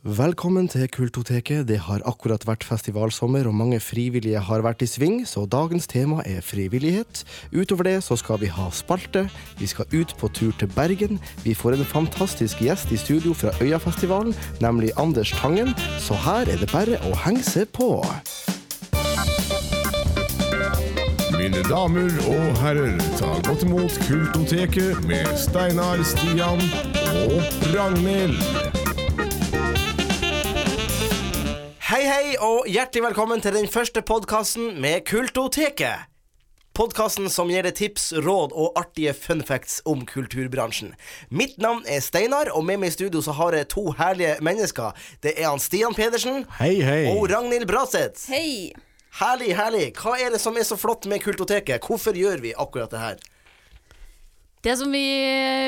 Velkommen til Kultoteket. Det har akkurat vært festivalsommer, og mange frivillige har vært i sving, så dagens tema er frivillighet. Utover det så skal vi ha spalte, vi skal ut på tur til Bergen, vi får en fantastisk gjest i studio fra Øyafestivalen, nemlig Anders Tangen, så her er det bare å henge seg på. Mine damer og herrer, ta godt imot Kultoteket med Steinar, Stian og Ragnhild. Hei, hei, og hjertelig velkommen til den første podkasten med Kultoteket. Podkasten som gir deg tips, råd og artige fun facts om kulturbransjen. Mitt navn er Steinar, og med meg i studio så har jeg to herlige mennesker. Det er han Stian Pedersen Hei, hei. og Ragnhild Braseth. Hei! Herlig, herlig. Hva er det som er så flott med Kultoteket? Hvorfor gjør vi akkurat det her? Det som vi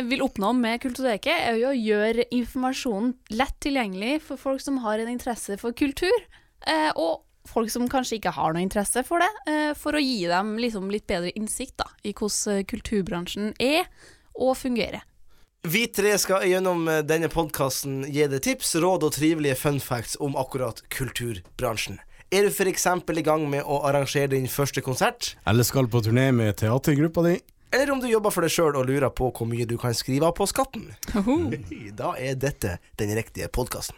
vil oppnå med Kultoteket, er jo å gjøre informasjonen lett tilgjengelig for folk som har en interesse for kultur, eh, og folk som kanskje ikke har noe interesse for det, eh, for å gi dem liksom litt bedre innsikt da, i hvordan kulturbransjen er og fungerer. Vi tre skal gjennom eh, denne podkasten gi deg tips, råd og trivelige fun facts om akkurat kulturbransjen. Er du f.eks. i gang med å arrangere din første konsert? Eller skal på turné med teatergruppa di? Eller om du jobber for deg sjøl og lurer på hvor mye du kan skrive av på skatten? Da er dette den riktige podkasten.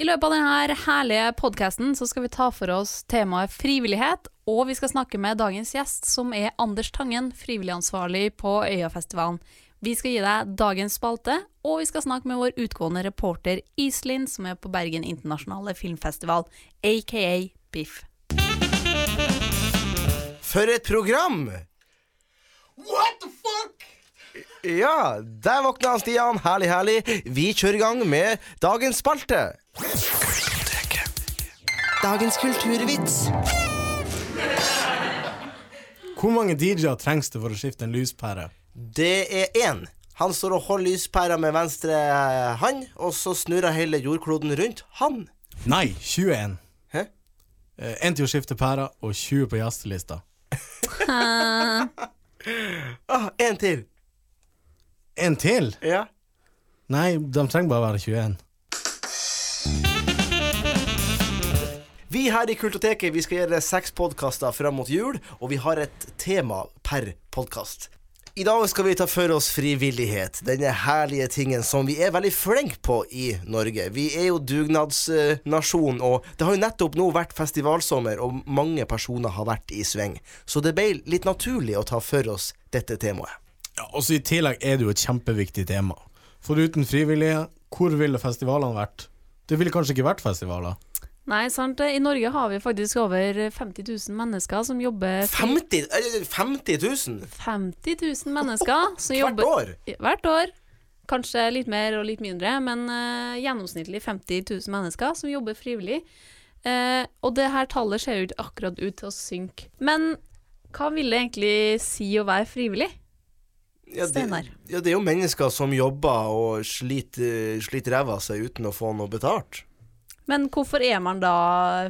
I løpet av denne herlige podkasten så skal vi ta for oss temaet frivillighet, og vi skal snakke med dagens gjest, som er Anders Tangen, frivilligansvarlig på Øyafestivalen. Vi skal gi deg dagens spalte, og vi skal snakke med vår utgående reporter Iselin, som er på Bergen internasjonale filmfestival, aka Biff. For et program! What the fuck? Ja, der våkna han Stian. Herlig, herlig. Vi kjører i gang med dagens spalte. Dagens kulturvits. Hvor mange DJ-er trengs det for å skifte en lyspære? Det er én. Han står og holder lyspæra med venstre hånd, og så snurrer hele jordkloden rundt han. Nei, 21. Hæ? Én til å skifte pæra, og 20 på gjestelista. Ah, en til. En til? Ja. Nei, de trenger bare å være 21. Vi her i Kultoteket vi skal gjøre seks podkaster fram mot jul, og vi har et tema per podkast. I dag skal vi ta for oss frivillighet, denne herlige tingen som vi er veldig flinke på i Norge. Vi er jo dugnadsnasjon, og det har jo nettopp nå vært festivalsommer, og mange personer har vært i sving. Så det ble litt naturlig å ta for oss dette temaet. Ja, også I tillegg er det jo et kjempeviktig tema. For uten frivillige, hvor ville festivalene vært? Det ville kanskje ikke vært festivaler. Nei, sant. I Norge har vi faktisk over 50 000 mennesker som jobber fri- 50, eh, 50 000 50 000 mennesker som hvert jobber år? Hvert år. Kanskje litt mer og litt mindre, men uh, gjennomsnittlig 50 000 mennesker som jobber frivillig. Uh, og det her tallet ser jo ikke akkurat ut til å synke. Men hva vil det egentlig si å være frivillig? Ja, det, ja, det er jo mennesker som jobber og sliter, sliter ræva av seg uten å få noe betalt. Men hvorfor er man da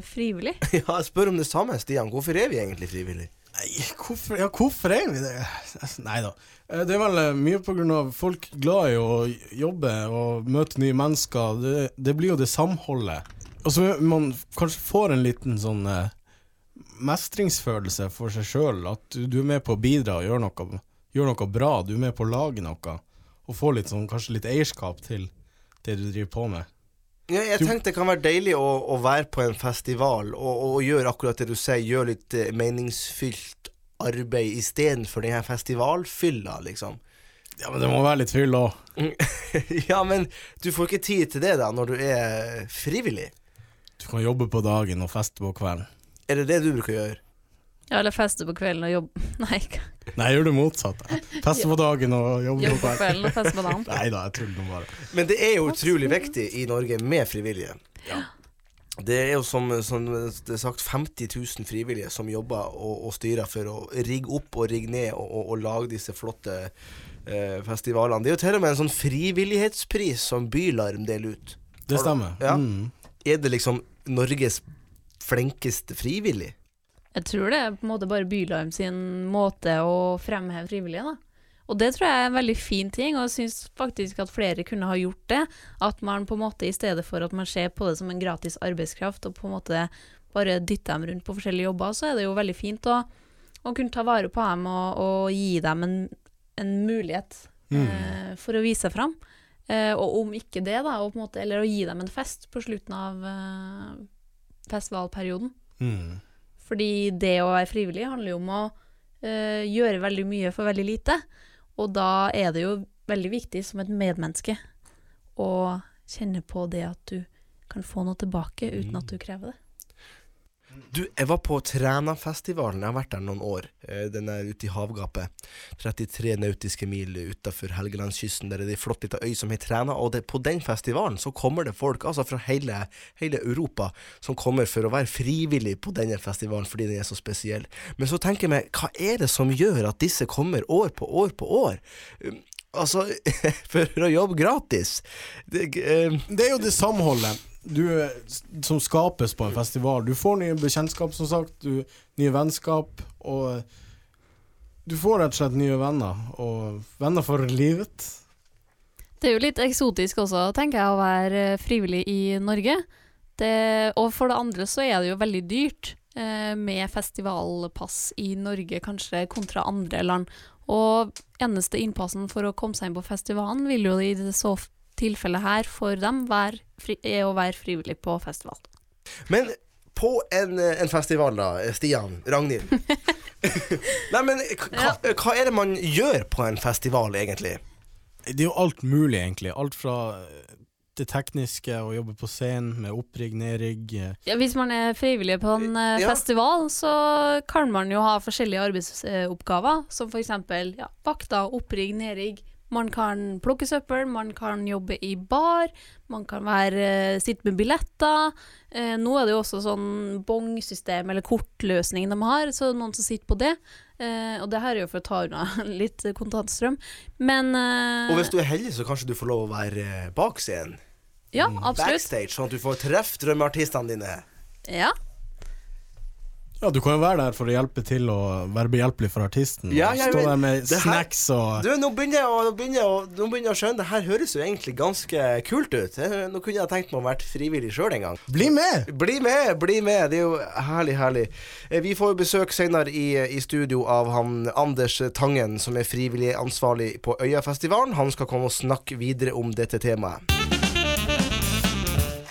frivillig? Ja, jeg spør om det samme, Stian. Hvorfor er vi egentlig frivillige? Nei, hvorfor, ja, hvorfor er vi det? Nei da. Eh, Det er vel eh, mye av folk glad i å jobbe og møte nye mennesker. Det, det blir jo det samholdet. Og så man kanskje får en liten sånn eh, mestringsfølelse for seg sjøl. At du, du er med på å bidra og gjøre noe, gjør noe bra. Du er med på å lage noe. Og få litt sånn, kanskje litt eierskap til det du driver på med. Ja, jeg tenkte det kan være deilig å, å være på en festival og, og gjøre akkurat det du sier, gjøre litt eh, meningsfylt arbeid istedenfor den her festivalfylla, liksom. Ja, men det må være litt fyll òg. ja, men du får ikke tid til det da, når du er frivillig. Du kan jobbe på dagen og feste på kvelden. Er det det du bruker å gjøre? Ja, eller feste på kvelden og jobbe Nei, ikke- Nei, gjør det motsatte. Feste på dagen og jobbe Jobb på kvelden. og feste på dagen. Nei da, jeg tuller nå bare. Men det er jo utrolig viktig i Norge med frivillige. Det er jo som, som det er sagt 50 000 frivillige som jobber og, og styrer for å rigge opp og rigge ned og, og, og lage disse flotte eh, festivalene. Det er jo til og med en sånn frivillighetspris som Bylarm deler ut. Det stemmer. Ja. Mm. Er det liksom Norges flinkeste frivillig? Jeg tror det er på en måte bare Bylarm sin måte å fremheve frivillige, da. Og det tror jeg er en veldig fin ting, og jeg syns faktisk at flere kunne ha gjort det. At man på en måte i stedet for at man ser på det som en gratis arbeidskraft, og på en måte bare dytter dem rundt på forskjellige jobber, så er det jo veldig fint å, å kunne ta vare på dem og, og gi dem en, en mulighet eh, for å vise seg fram. Eh, og om ikke det, da, måte, eller å gi dem en fest på slutten av eh, festivalperioden. Mm. Fordi det å være frivillig handler jo om å eh, gjøre veldig mye for veldig lite. Og da er det jo veldig viktig som et medmenneske å kjenne på det at du kan få noe tilbake uten at du krever det. Du, jeg var på Trænafestivalen. Jeg har vært der noen år. Eh, Den er ute i havgapet. 33 nautiske mil utafor Helgelandskysten. Der er det ei flott lita øy som heter Træna. Og det, på den festivalen så kommer det folk altså fra hele, hele Europa som kommer for å være frivillig på denne festivalen fordi den er så spesiell. Men så tenker jeg meg, hva er det som gjør at disse kommer år på år på år? Um, Altså, for å jobbe gratis. Det, eh, Det er jo det samholdet du, som skapes på en festival. Du får nye bekjentskap, som sagt. Du, nye vennskap. Og du får rett og slett nye venner. Og venner for livet. Det er jo litt eksotisk også, tenker jeg, å være eh, frivillig i Norge. Det, og for det andre så er det jo veldig dyrt eh, med festivalpass i Norge, kanskje kontra andre land. Og eneste innpassen for å komme seg inn på festivalen vil jo i det så tilfellet her for dem være fri, er å være frivillig på festival. Men på en, eh, en festival, da, Stian, Ragnhild Nei, men hva, hva er det man gjør på en festival, egentlig? Det er jo alt mulig, egentlig. Alt fra det tekniske, å jobbe på scenen med opprigg, nedrigg eh, Ja, hvis man er frivillig på en eh, Ja. festival, så kan man jo ha forskjellige arbeidsoppgaver, som f.eks. Ja, vakter, opprigg, nedrigg. Man kan plukke søppel, man kan jobbe i bar, man kan være, eh, sitte med billetter. Eh, nå er det jo også sånn bongsystem eller kortløsning de har, så noen som sitter på det. Eh, og det her er jo for å ta unna litt kontantstrøm. Men eh, Og hvis du er heldig, så kanskje du får lov å være eh, bak scenen. Ja, absolutt. Backstage, sånn at du får treffe drømmeartistene dine. Ja. Ja, du kan jo være der for å hjelpe til og være behjelpelig for artisten. Ja, ja, Stå der med snacks og Du, nå begynner jeg å, begynner jeg å, nå begynner jeg å skjønne Det her høres jo egentlig ganske kult ut. Nå kunne jeg tenkt meg å vært frivillig sjøl en gang. Bli med! Bli med, bli med. Det er jo herlig, herlig. Eh, Vi får jo besøk senere i, i studio av han Anders Tangen, som er frivillig ansvarlig på Øyafestivalen. Han skal komme og snakke videre om dette temaet.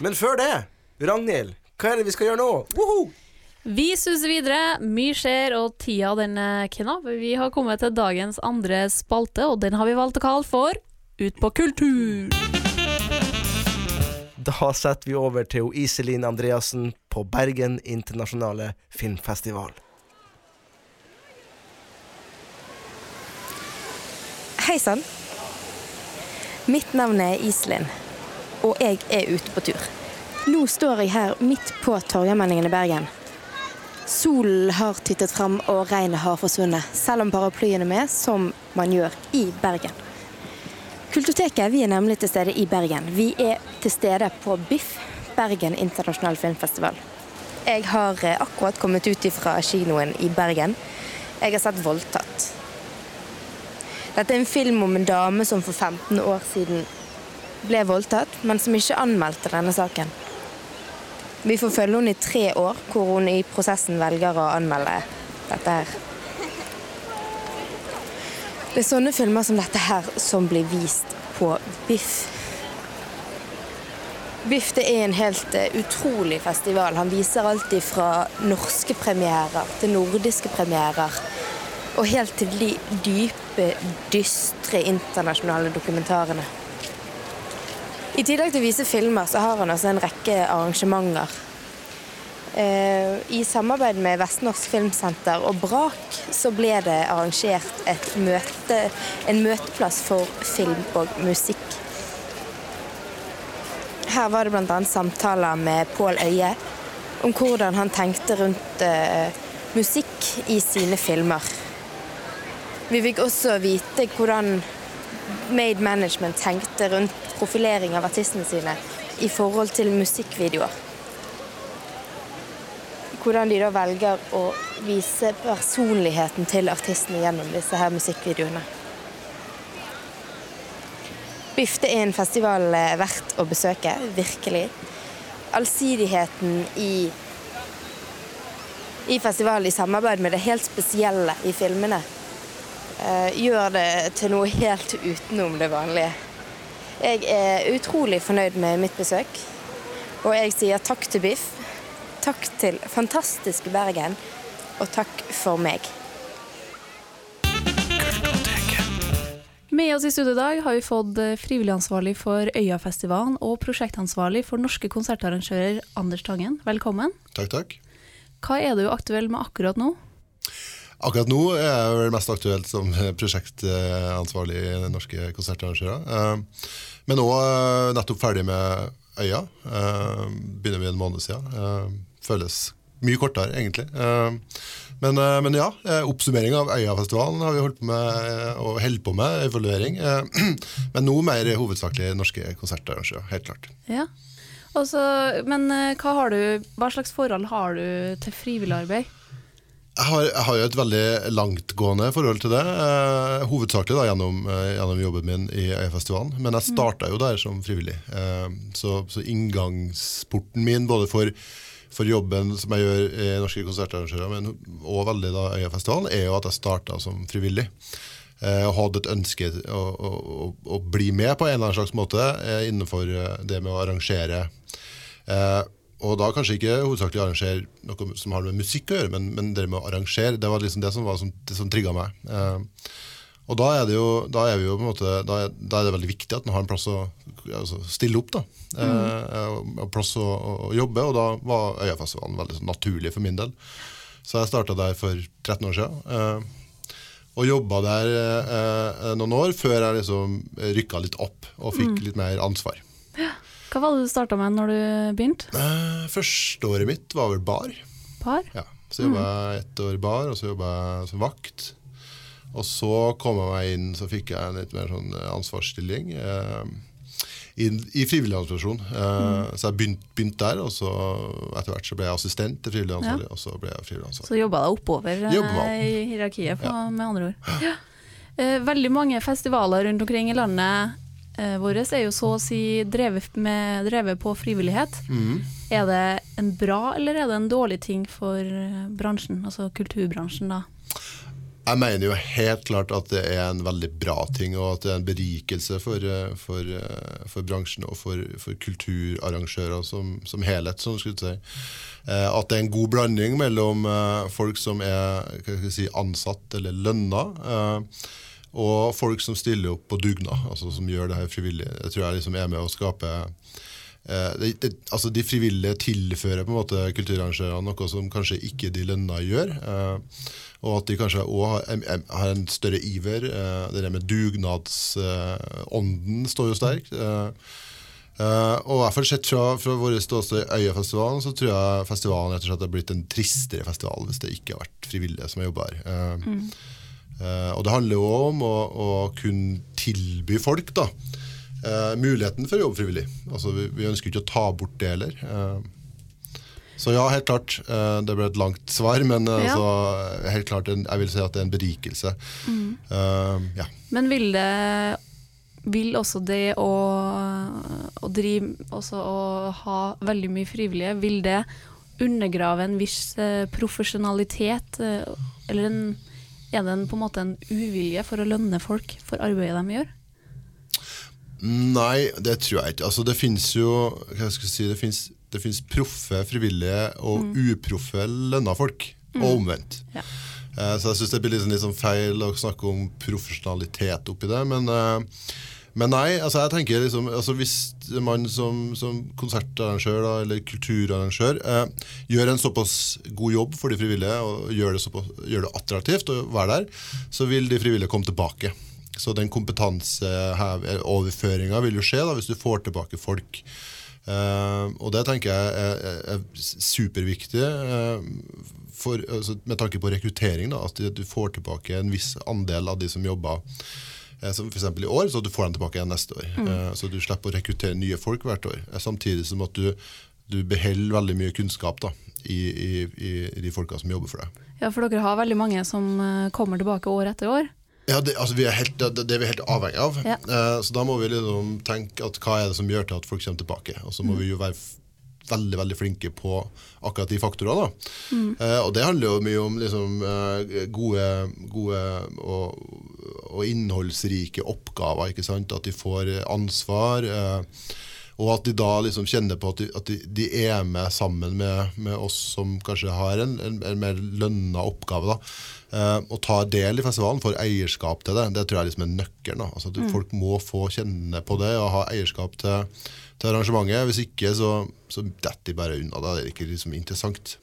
Men før det, Ragnhild, hva er det vi skal gjøre nå? Woho! Vi suser videre. Mye skjer, og tida den er knapp. Vi har kommet til dagens andre spalte, og den har vi valgt å kalle for Ut på kultur. Da setter vi over til Iselin Andreassen på Bergen internasjonale filmfestival. Hei sann. Mitt navn er Iselin, og jeg er ute på tur. Nå står jeg her midt på Torgallmenningen i Bergen. Solen har tittet frem og regnet har forsvunnet, selv om paraplyen er med, som man gjør i Bergen. Kulturteket vi er nemlig til stede i Bergen. Vi er til stede på BIFF, Bergen internasjonal filmfestival. Jeg har eh, akkurat kommet ut fra kinoen i Bergen. Jeg har sett 'Voldtatt'. Dette er en film om en dame som for 15 år siden ble voldtatt, men som ikke anmeldte denne saken. Vi får følge henne i tre år, hvor hun i prosessen velger å anmelde dette her. Det er sånne filmer som dette her som blir vist på Biff. Biff det er en helt eh, utrolig festival. Han viser alt fra norske premierer til nordiske premierer. Og helt til de dype, dystre internasjonale dokumentarene. I tillegg til å vise filmer, så har han også en rekke arrangementer. Eh, I samarbeid med Vestnorsk Filmsenter og Brak så ble det arrangert møte, en møteplass for film og musikk. Her var det bl.a. samtaler med Pål Øie om hvordan han tenkte rundt eh, musikk i sine filmer. Vi fikk også vite hvordan Made Management tenkte rundt profilering av artistene sine i forhold til musikkvideoer. Hvordan de da velger å vise personligheten til artistene gjennom disse her musikkvideoene. Bifte er en festival eh, verdt å besøke, virkelig. Allsidigheten i, i festivalen i samarbeid med det helt spesielle i filmene gjør det til noe helt utenom det vanlige. Jeg er utrolig fornøyd med mitt besøk, og jeg sier takk til Biff. Takk til fantastiske Bergen, og takk for meg. Med oss i studio i dag har vi fått frivillig ansvarlig for Øyafestivalen og prosjektansvarlig for norske konsertarrangører Anders Tangen. Velkommen. Takk, takk. Hva er du aktuell med akkurat nå? Akkurat nå er jeg vel mest aktuelt som prosjektansvarlig i norske konsertarrangører. Eh, Men nå eh, nettopp ferdig med Øya. Eh, Begynner vi en måned siden. Føles mye kortere, egentlig. Men, men ja, oppsummering av Øyafestivalen har vi holdt på med, og holder på med, evaluering. Men nå mer hovedsakelig norske konsertarrangører, helt klart. Ja. Også, men hva, du, hva slags forhold har du til frivillig arbeid? Jeg har, jeg har jo et veldig langtgående forhold til det. Eh, hovedsakelig da gjennom, eh, gjennom jobben min i Øyafestivalen. Men jeg starta jo der som frivillig. Eh, så, så inngangsporten min både for, for jobben som jeg gjør i norske konsertarrangører, men og veldig da Øyafestivalen, er jo at jeg starta som frivillig. Eh, og hadde et ønske å, å, å, å bli med på en eller annen slags måte eh, innenfor eh, det med å arrangere. Eh, og da kanskje ikke hovedsakelig arrangere noe som har med musikk å gjøre, men, men det med å arrangere, det var liksom det som, var, som, det som trigga meg. Eh, og da er det jo, da er vi jo på en måte, da er, da er det veldig viktig at man har en plass å altså, stille opp. da, eh, og plass å, å jobbe, og da var Øyafestivalen veldig sånn naturlig for min del. Så jeg starta der for 13 år siden. Eh, og jobba der eh, noen år før jeg liksom rykka litt opp og fikk litt mer ansvar. Hva var det du starta med når du begynte? Eh, Førsteåret mitt var vel bar. Bar? Ja. Så jobba jeg ett år i bar, og så jobba jeg som vakt. Og så kom jeg meg inn, så fikk jeg en litt mer sånn eh, ansvarsstilling eh, i, i frivillig administrasjon. Eh, Så jeg begynte begynt der, og så etter hvert så ble jeg assistent til frivillig ansvarlig, og så ble jeg frivillig ansvarlig. Så jobba deg oppover Jobba i hierarkiet, på, med andre ord. Ja. Eh, Veldig mange festivaler rundt omkring i landet eh, vårt er jo så å si drevet, med, drevet på frivillighet. Mm. Er det en bra eller er det en dårlig ting for eh, bransjen, altså kulturbransjen da? Jeg mener jo helt klart at det er en veldig bra ting, og at det er en berikelse for, eh, for, for bransjen og for, for kulturarrangører som, som helhet. Sånn skulle si. At det er en god blanding mellom folk som er si, ansatt eller lønna, og folk som stiller opp på dugnad, altså som gjør det her frivillig. Det tror jeg liksom er med å skape Eh, det, det, altså De frivillige tilfører på en måte kulturarrangørene noe som kanskje ikke de lønna gjør. Eh, og at de kanskje òg har, har en større iver. Eh, det der med dugnadsånden står jo sterkt. Eh, og i hvert fall sett fra, fra vår ståsted Øyafestivalen, så tror jeg festivalen rett og slett har blitt en tristere festival hvis det ikke har vært frivillige som har jobba her. Eh, eh, og det handler jo om å, å kunne tilby folk da, eh, muligheten for å jobbe frivillig. Altså, vi, vi ønsker ikke å ta bort det heller. Eh, så ja, helt klart. eh, det ble et langt svar, men eh, Ja. altså, helt klart jeg vil si at det er en berikelse. Eh, ja. Men vil det vil også det å, å drive også å ha veldig mye frivillige, vil det undergrave en viss eh, profesjonalitet? eh, eller en, er det en, på en måte en uvilje for å lønne folk for arbeidet de gjør? Nei, det tror jeg ikke. Altså, det finnes jo hva skal jeg si, det finnes, det finnes proffe frivillige og uproffe lønna folk, og omvendt. Ja. Eh, Så jeg syns det blir litt, sånn- litt sånn feil å snakke om profesjonalitet oppi det. Men, eh, men nei, altså jeg tenker liksom altså Hvis man som, som konsertarrangør da, eller kulturarrangør eh, gjør en såpass god jobb for de frivillige og gjør det, såpass, gjør det attraktivt å være der, så vil de frivillige komme tilbake. Så den kompetanseoverføringa vil jo skje da, hvis du får tilbake folk. Eh, og det tenker jeg er, er, er superviktig eh, for, altså, med tanke på rekruttering. Da, at du får tilbake en viss andel av de som jobber eh, som f.eks. i år, så du får dem tilbake igjen neste år. Mm. så du slipper å rekruttere nye folk hvert år. Eh, samtidig som at du, du beholder veldig mye kunnskap da, i, i, i, de folka som jobber for deg. Ja, for dere har veldig mange som eh, kommer tilbake år etter år. Ja, det, altså, vi er helt, det, det er vi helt avhengig av. Ja. Eh, så da må vi liksom tenke at hva er det som gjør til at folk kommer tilbake. Og så må Mm. vi jo være veldig veldig flinke på akkurat de faktorene. Mm. Eh, og det handler jo mye om liksom, eh, gode, gode og, og innholdsrike oppgaver. ikke sant? At de får ansvar. Eh, og at de da liksom kjenner på at de, at de, de er med sammen med, med oss som kanskje har en, en, en mer lønna oppgave. da. Eh, og tar del i festivalen, får eierskap til det. Det tror jeg liksom er nøkkelen. Altså at Folk må få kjenne på det og ha eierskap til, til arrangementet. Hvis ikke så, så detter de bare unna. Da er ikke liksom interessant.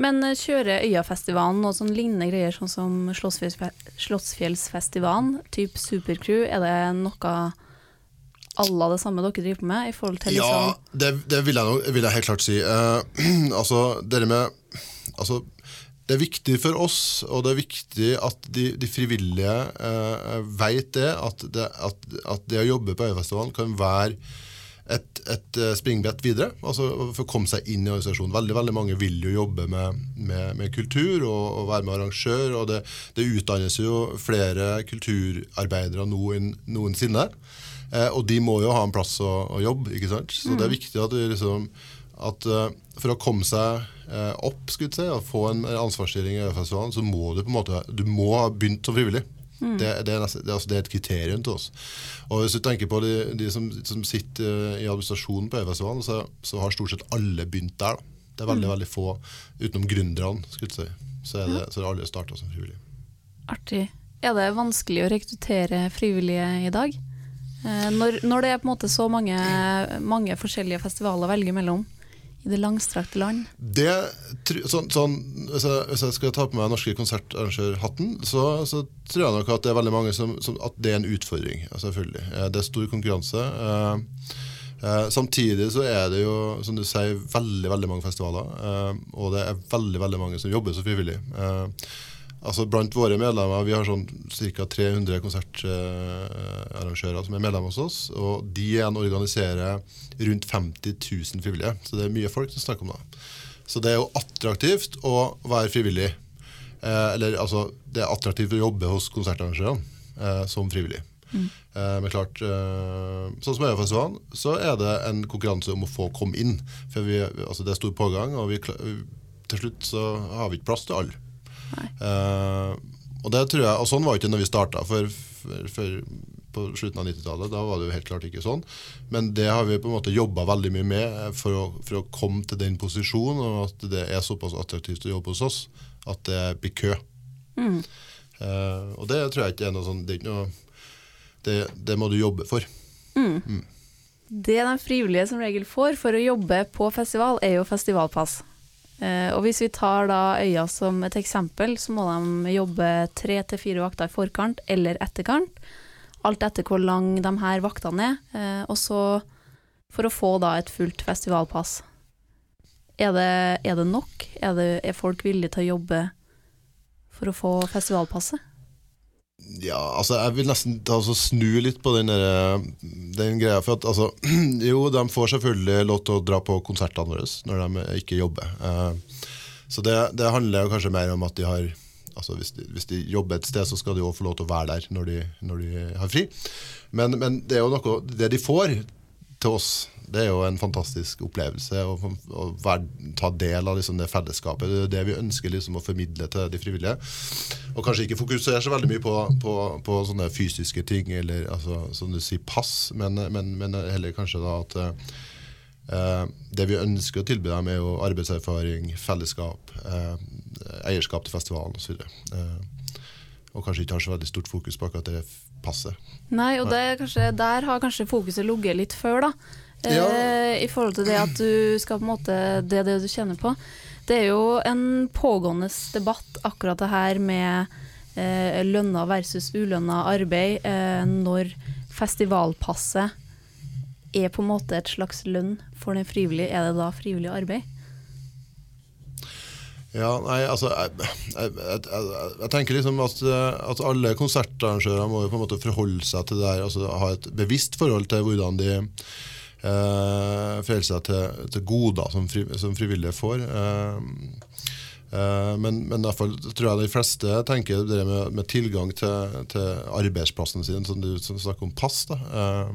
Men eh, kjører Øyafestivalen og sånn lignende greier, sånn som Slottsfjellsfe- Slottsfjellsfestivalen, type Supercrew, er det noe alle det samme dere driver med, i forhold til Ja, liksom det, det vil, jeg vil jeg helt klart si. Uh, altså, dere med altså, Det er viktig for oss, og det er viktig at de, de frivillige eh, vet det at, det, at, at det å jobbe på Øyafestivalen kan være et, et eh, springbrett videre, altså for å komme seg inn i organisasjonen. Veldig veldig mange vil jo jobbe med, med, med kultur og, og være med arrangør, og det, det utdannes jo flere kulturarbeidere nå enn noensinne. Eh, og de må jo ha en plass å, å jobbe, ikke sant? Så det er viktig at, liksom, at eh, for å komme seg eh, opp, skulle si, og få en ansvarsstilling i Øyafestivalen, så må du på en måte du må ha begynt som frivillig. Det, det, er nesten, det, er altså, det er et kriterium til oss. Og hvis du tenker på de, de som, som sitter i administrasjonen på Øyafestivalen, så, så har stort sett alle begynt der. Da. Det er veldig veldig få, utenom gründerne, skulle si. Så er det, så er det alle starta som frivillige. artig. Er det vanskelig å rekruttere frivillige i dag? Eh, Når, når det er på en måte så mange, mange forskjellige festivaler å velge mellom i det langstrakte land? Det, sånn, sånn, hvis, jeg, hvis jeg skal ta på meg norske konsertarrangørhatten, så, så tror jeg nok at det er veldig mange som, som At det er en utfordring, selvfølgelig. Eh, Det er stor konkurranse. Eh, samtidig så er det jo, som du sier, veldig veldig mange festivaler. Og det er veldig veldig mange som jobber så frivillig. Altså Blant våre medlemmer, vi har sånn ca. 300 konsertarrangører som er medlemmer hos oss. Og de igjen organiserer rundt 50 000 frivillige. Så det er mye folk som snakker om det. Så det er jo attraktivt å være frivillig. Eh, eller altså, det er attraktivt å jobbe hos konsertarrangørene eh, som frivillig. Eh, men klart, eh, sånn som Øyafestivalen, så er det en konkurranse om å få komme inn. For vi, altså det er stor pågang, og vi, til slutt så har vi ikke plass til alle. Eh, og det tror jeg, og sånn var det ikke når vi starta for, for, for på slutten av 90-tallet. Da var det jo helt klart ikke sånn. Men det har vi på en måte jobba veldig mye med eh, for å, for å komme til den posisjonen, og at det er såpass attraktivt å jobbe hos oss at det blir kø. Eh, og det tror jeg ikke er noe sånn Det, noe, det, det må du jobbe for. Det de frivillige som regel får for å jobbe på festival, er jo festivalpass. Eh, og hvis vi tar da Øya som et eksempel, så må de jobbe tre til fire vakter i forkant eller etterkant. Alt etter hvor lang de her vaktene er. Eh, og så for å få da et fullt festivalpass. Er det, er det nok? Er, det, er folk villige til å jobbe for å få festivalpasset? Ja, altså jeg vil nesten altså, snu litt på den, der, den greia. For at, altså, jo, de får selvfølgelig lov til å dra på konsertene våre når de ikke jobber. Eh, så det, det handler jo kanskje mer om at de har altså hvis, de, hvis de jobber et sted, så skal de også få lov til å være der når de, når de har fri. Men, men det er jo noe Det de får til oss, det er jo en fantastisk opplevelse å, å være, ta del av liksom det fellesskapet. Det er det vi ønsker liksom å formidle til de frivillige. Og kanskje ikke fokusere så veldig mye på, på, på sånne fysiske ting, eller altså, som du sier, pass, men, men, men heller kanskje da at eh, det vi ønsker å tilby dem, er jo arbeidserfaring, fellesskap, eh, eierskap til festivalen osv. Eh, og kanskje ikke har så veldig stort fokus på akkurat det passet. Nei, og det kanskje, der har kanskje fokuset ligget litt før, da. Eh, Ja. I forhold til det at du skal på en måte Det er det du kjenner på. Det er jo en pågående debatt, akkurat det her med eh, lønna versus ulønna arbeid, eh, når festivalpasset er på en måte et slags lønn for den frivillige. Er det da frivillig arbeid? Ja, nei, altså Jeg, jeg, jeg, jeg, tenker liksom at, eh, at alle konsertarrangører må jo på en måte forholde seg til det her. altså ha et bevisst forhold til hvordan de eh, forholder seg til, til goder som, fri, som frivillige får. Eh, Eh, men, men fall tror jeg de fleste tenker det med, med tilgang til, til arbeidsplassen sin, som du snakker om pass. da, eh,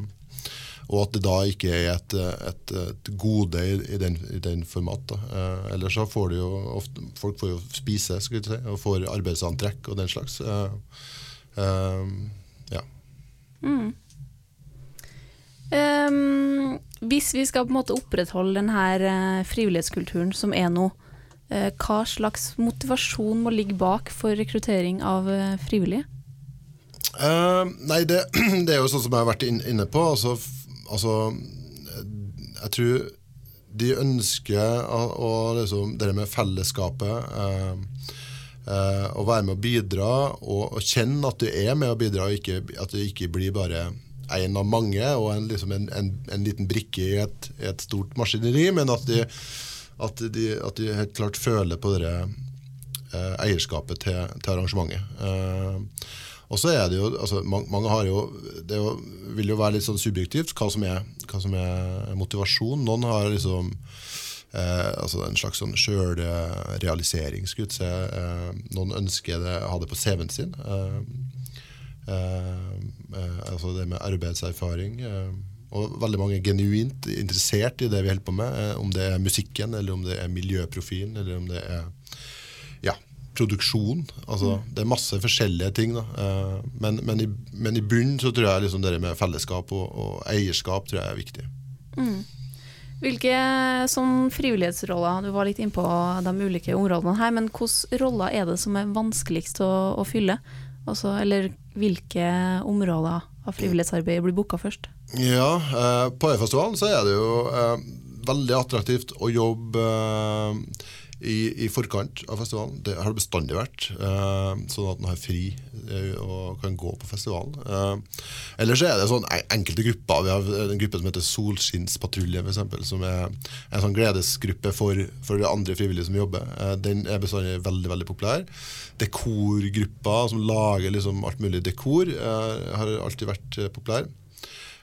og at det da ikke er et, et, et gode i, i, den, i den format. Eh, ellers så får du jo ofte, folk får jo spise si, og får arbeidsantrekk og den slags. Eh, eh, ja. Ehm, hvis vi skal på en måte opprettholde den her eh, frivillighetskulturen som er nå, eh, hva slags motivasjon må ligge bak for rekruttering av eh, frivillige? Uh, nei, det, det er jo sånn som jeg har vært inne på. Altså, altså Jeg tror de ønsker å, å liksom, det med fellesskapet eh, eh, Å være med å bidra og, og kjenne at du er med å bidra, og ikke, at det ikke blir bare en av mange og en, liksom en, en, en liten brikke i et, et stort maskineri, men at de, at, de, at de helt klart føler på det eh, eierskapet til, til arrangementet. Eh, og så er det jo, altså, mange, mange har jo Det jo, vil jo være litt sånn subjektivt hva som er, hva som er motivasjon. Noen har liksom eh, altså en slags sånn sjølrealisering. Eh, noen ønsker det, ha det på CV-en sin. Eh, altså det med arbeidserfaring. Eh, og veldig mange er genuint interessert i det vi holder på med. Eh, om det er musikken, eller om det er miljøprofilen, eller om det er ja, produksjon. Altså, Det er masse forskjellige ting. Da. Eh, men, men, i, men i bunnen så tror jeg liksom det med fellesskap og, og eierskap tror jeg er viktig. Hvilke sånn frivillighetsroller, du var litt innpå de ulike områdene her, men hvilke roller er det som er vanskeligst å, å fylle? Altså, eller hvilke områder av frivillighetsarbeidet blir booka først? Ja, eh, på Øyafestivalen så er det jo eh, veldig attraktivt å jobbe eh, i, i forkant av festivalen. Det har det bestandig vært. Eh, sånn at en har fri eh, og kan gå på festivalen. Eh, ellers er det sånn enkelte grupper. Vi har en gruppe som heter Solskinnspatrulje, eksempel, som er en sånn gledesgruppe for, for de andre frivillige som jobber. Den er bestandig veldig veldig populær. Dekorgrupper som lager liksom alt mulig dekor, har alltid vært populær.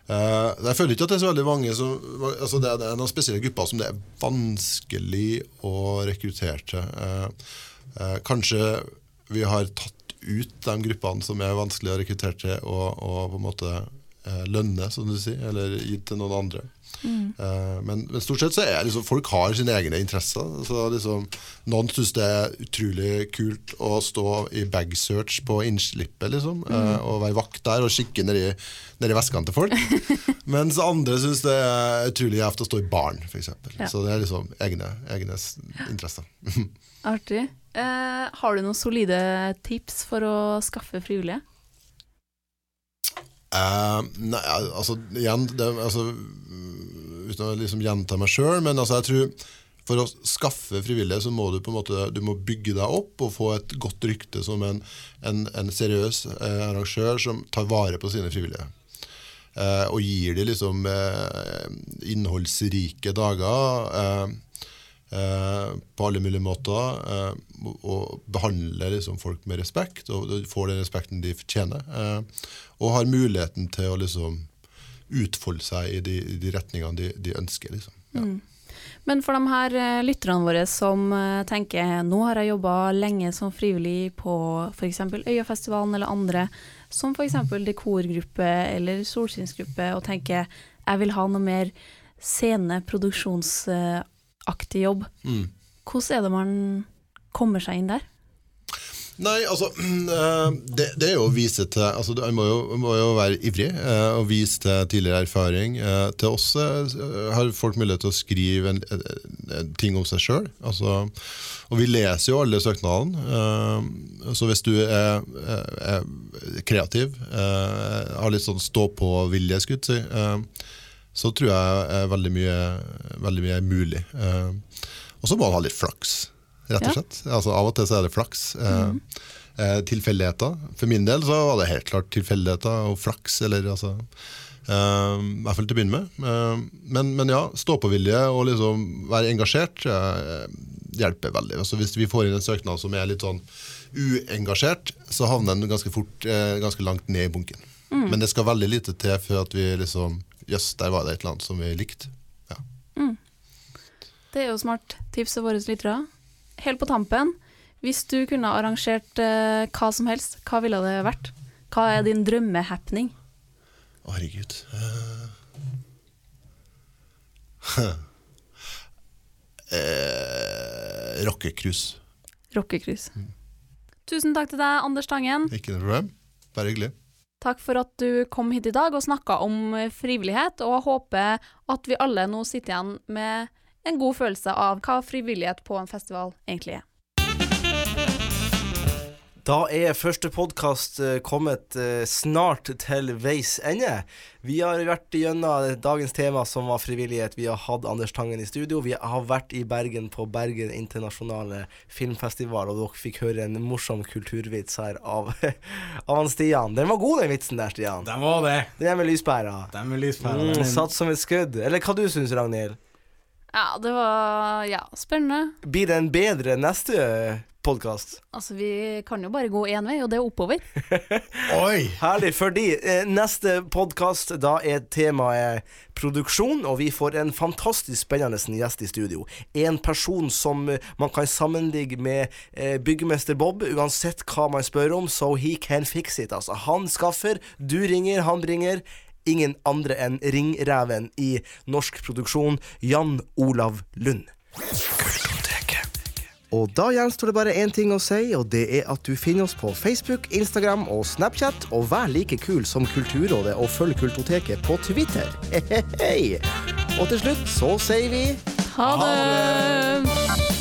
Eh, jeg føler ikke at det er så veldig mange som altså det, er, noen spesielle grupper som det er vanskelig å rekruttere til. Eh, eh, kanskje vi har tatt ut de gruppene som er vanskelig å rekruttere til, og, og på en måte lønne, som du sier, eller gitt til noen andre. Mm. men, men stort sett så er liksom, folk har sine egne interesser. Så liksom, noen syns det er utrolig kult å stå i bagsearch på innslippet, liksom, Mm. og være vakt der og kikke nedi, nedi veskene til folk. Mens andre syns det er utrolig gjevt å stå i baren, f.eks. Ja. Så det er liksom egne, egne interesser. Artig. Eh, har du noen solide tips for å skaffe frivillige? Eh, nei, altså, igjen, det, altså Uten å liksom gjenta meg sjøl, men altså, jeg tror for å skaffe frivillige, så må du på en måte Du må bygge deg opp og få et godt rykte som en, en, en seriøs eh, arrangør som tar vare på sine frivillige. Eh, og gir dem liksom eh, innholdsrike dager eh, eh, på alle mulige måter. Og behandler liksom folk med respekt, og får den respekten de fortjener. Eh, og har muligheten til å liksom utfolde seg i de, de retningene de, de ønsker. Liksom. Ja. Men for de her eh, lytterne våre som eh, tenker nå har jeg jobba lenge som frivillig på f.eks. Øyafestivalen eller andre, som f.eks. dekorgruppe eller solskinnsgruppe, og tenker jeg vil ha noe mer scene, produksjonsaktig jobb. Mm. Hvordan er det man kommer seg inn der? Nei, altså eh, det, det er jo å vise til altså, Man må må jo være ivrig eh, og vise til tidligere erfaring. Eh, Til oss har folk mulighet til å skrive en, en, ting om seg sjøl. Altså, og vi leser jo alle søknadene. Så hvis du er, er, kreativ, har litt sånn stå-på-vilje, skulle jeg si, så tror jeg veldig mye, veldig mye er mulig. Og så må man ha litt flaks rett og Ja. slett. Altså, av og til så er det flaks. Mm. eh, tilfeldigheter. For min del så var det helt klart tilfeldigheter og flaks. Eller, altså, eh, I hvert fall til å begynne med. Uh, men, men ja, stå-på-vilje og liksom være engasjert uh, hjelper veldig. Altså, hvis vi får inn en søknad som er litt sånn uengasjert, så havner den ganske fort ganske langt ned i bunken. Men det skal veldig lite til for at vi liksom Jøss, der var det et eller annet som vi likte. Ja. Det er jo smart tips til våre lyttere. Helt på tampen, Hvis du kunne arrangert eh, hva som helst, hva ville det vært? Hva er din drømmehappening? Å, herregud. uh... uh... Rockecruise. Rockecruise. Tusen takk til deg, Anders Tangen. Ikke noe problem. Bare hyggelig. Takk for at du kom hit i dag og snakka om frivillighet, og jeg håper at vi alle nå sitter igjen med en god følelse av hva frivillighet på en festival egentlig er. Da er første podkast kommet eh, snart til veis ende. Vi har vært gjennom dagens tema, som var frivillighet. Vi har hatt Anders Tangen i studio. Vi har vært i Bergen på Bergen internasjonale filmfestival, og dere fikk høre en morsom kulturvits her av, av han Stian. Den var god, den vitsen der, Stian. Den var det. Den er med lyspæra. Den med lyspæra. Mm, satt som et skudd. Eller hva du syns, Ragnhild? Ja, det var ja, spennende. Blir det en bedre neste podkast? Altså, vi kan jo bare gå én vei, og det er oppover. Oi! Herlig, fordi eh, neste podkast, da er temaet produksjon, og vi får en fantastisk spennende gjest i studio. En person som eh, man kan sammenligge med eh, byggemester Bob, uansett hva man spør om, so he can fix it. Altså, han skaffer, du ringer, han bringer. Ingen andre enn ringreven i norsk produksjon, Jan Olav Lund. Og da gjenstår det bare én ting å si, og det er at du finner oss på Facebook, Instagram og Snapchat, og vær like kul som Kulturrådet og følg Kultoteket på Twitter. He -he -he. Og til slutt så sier vi Ha det!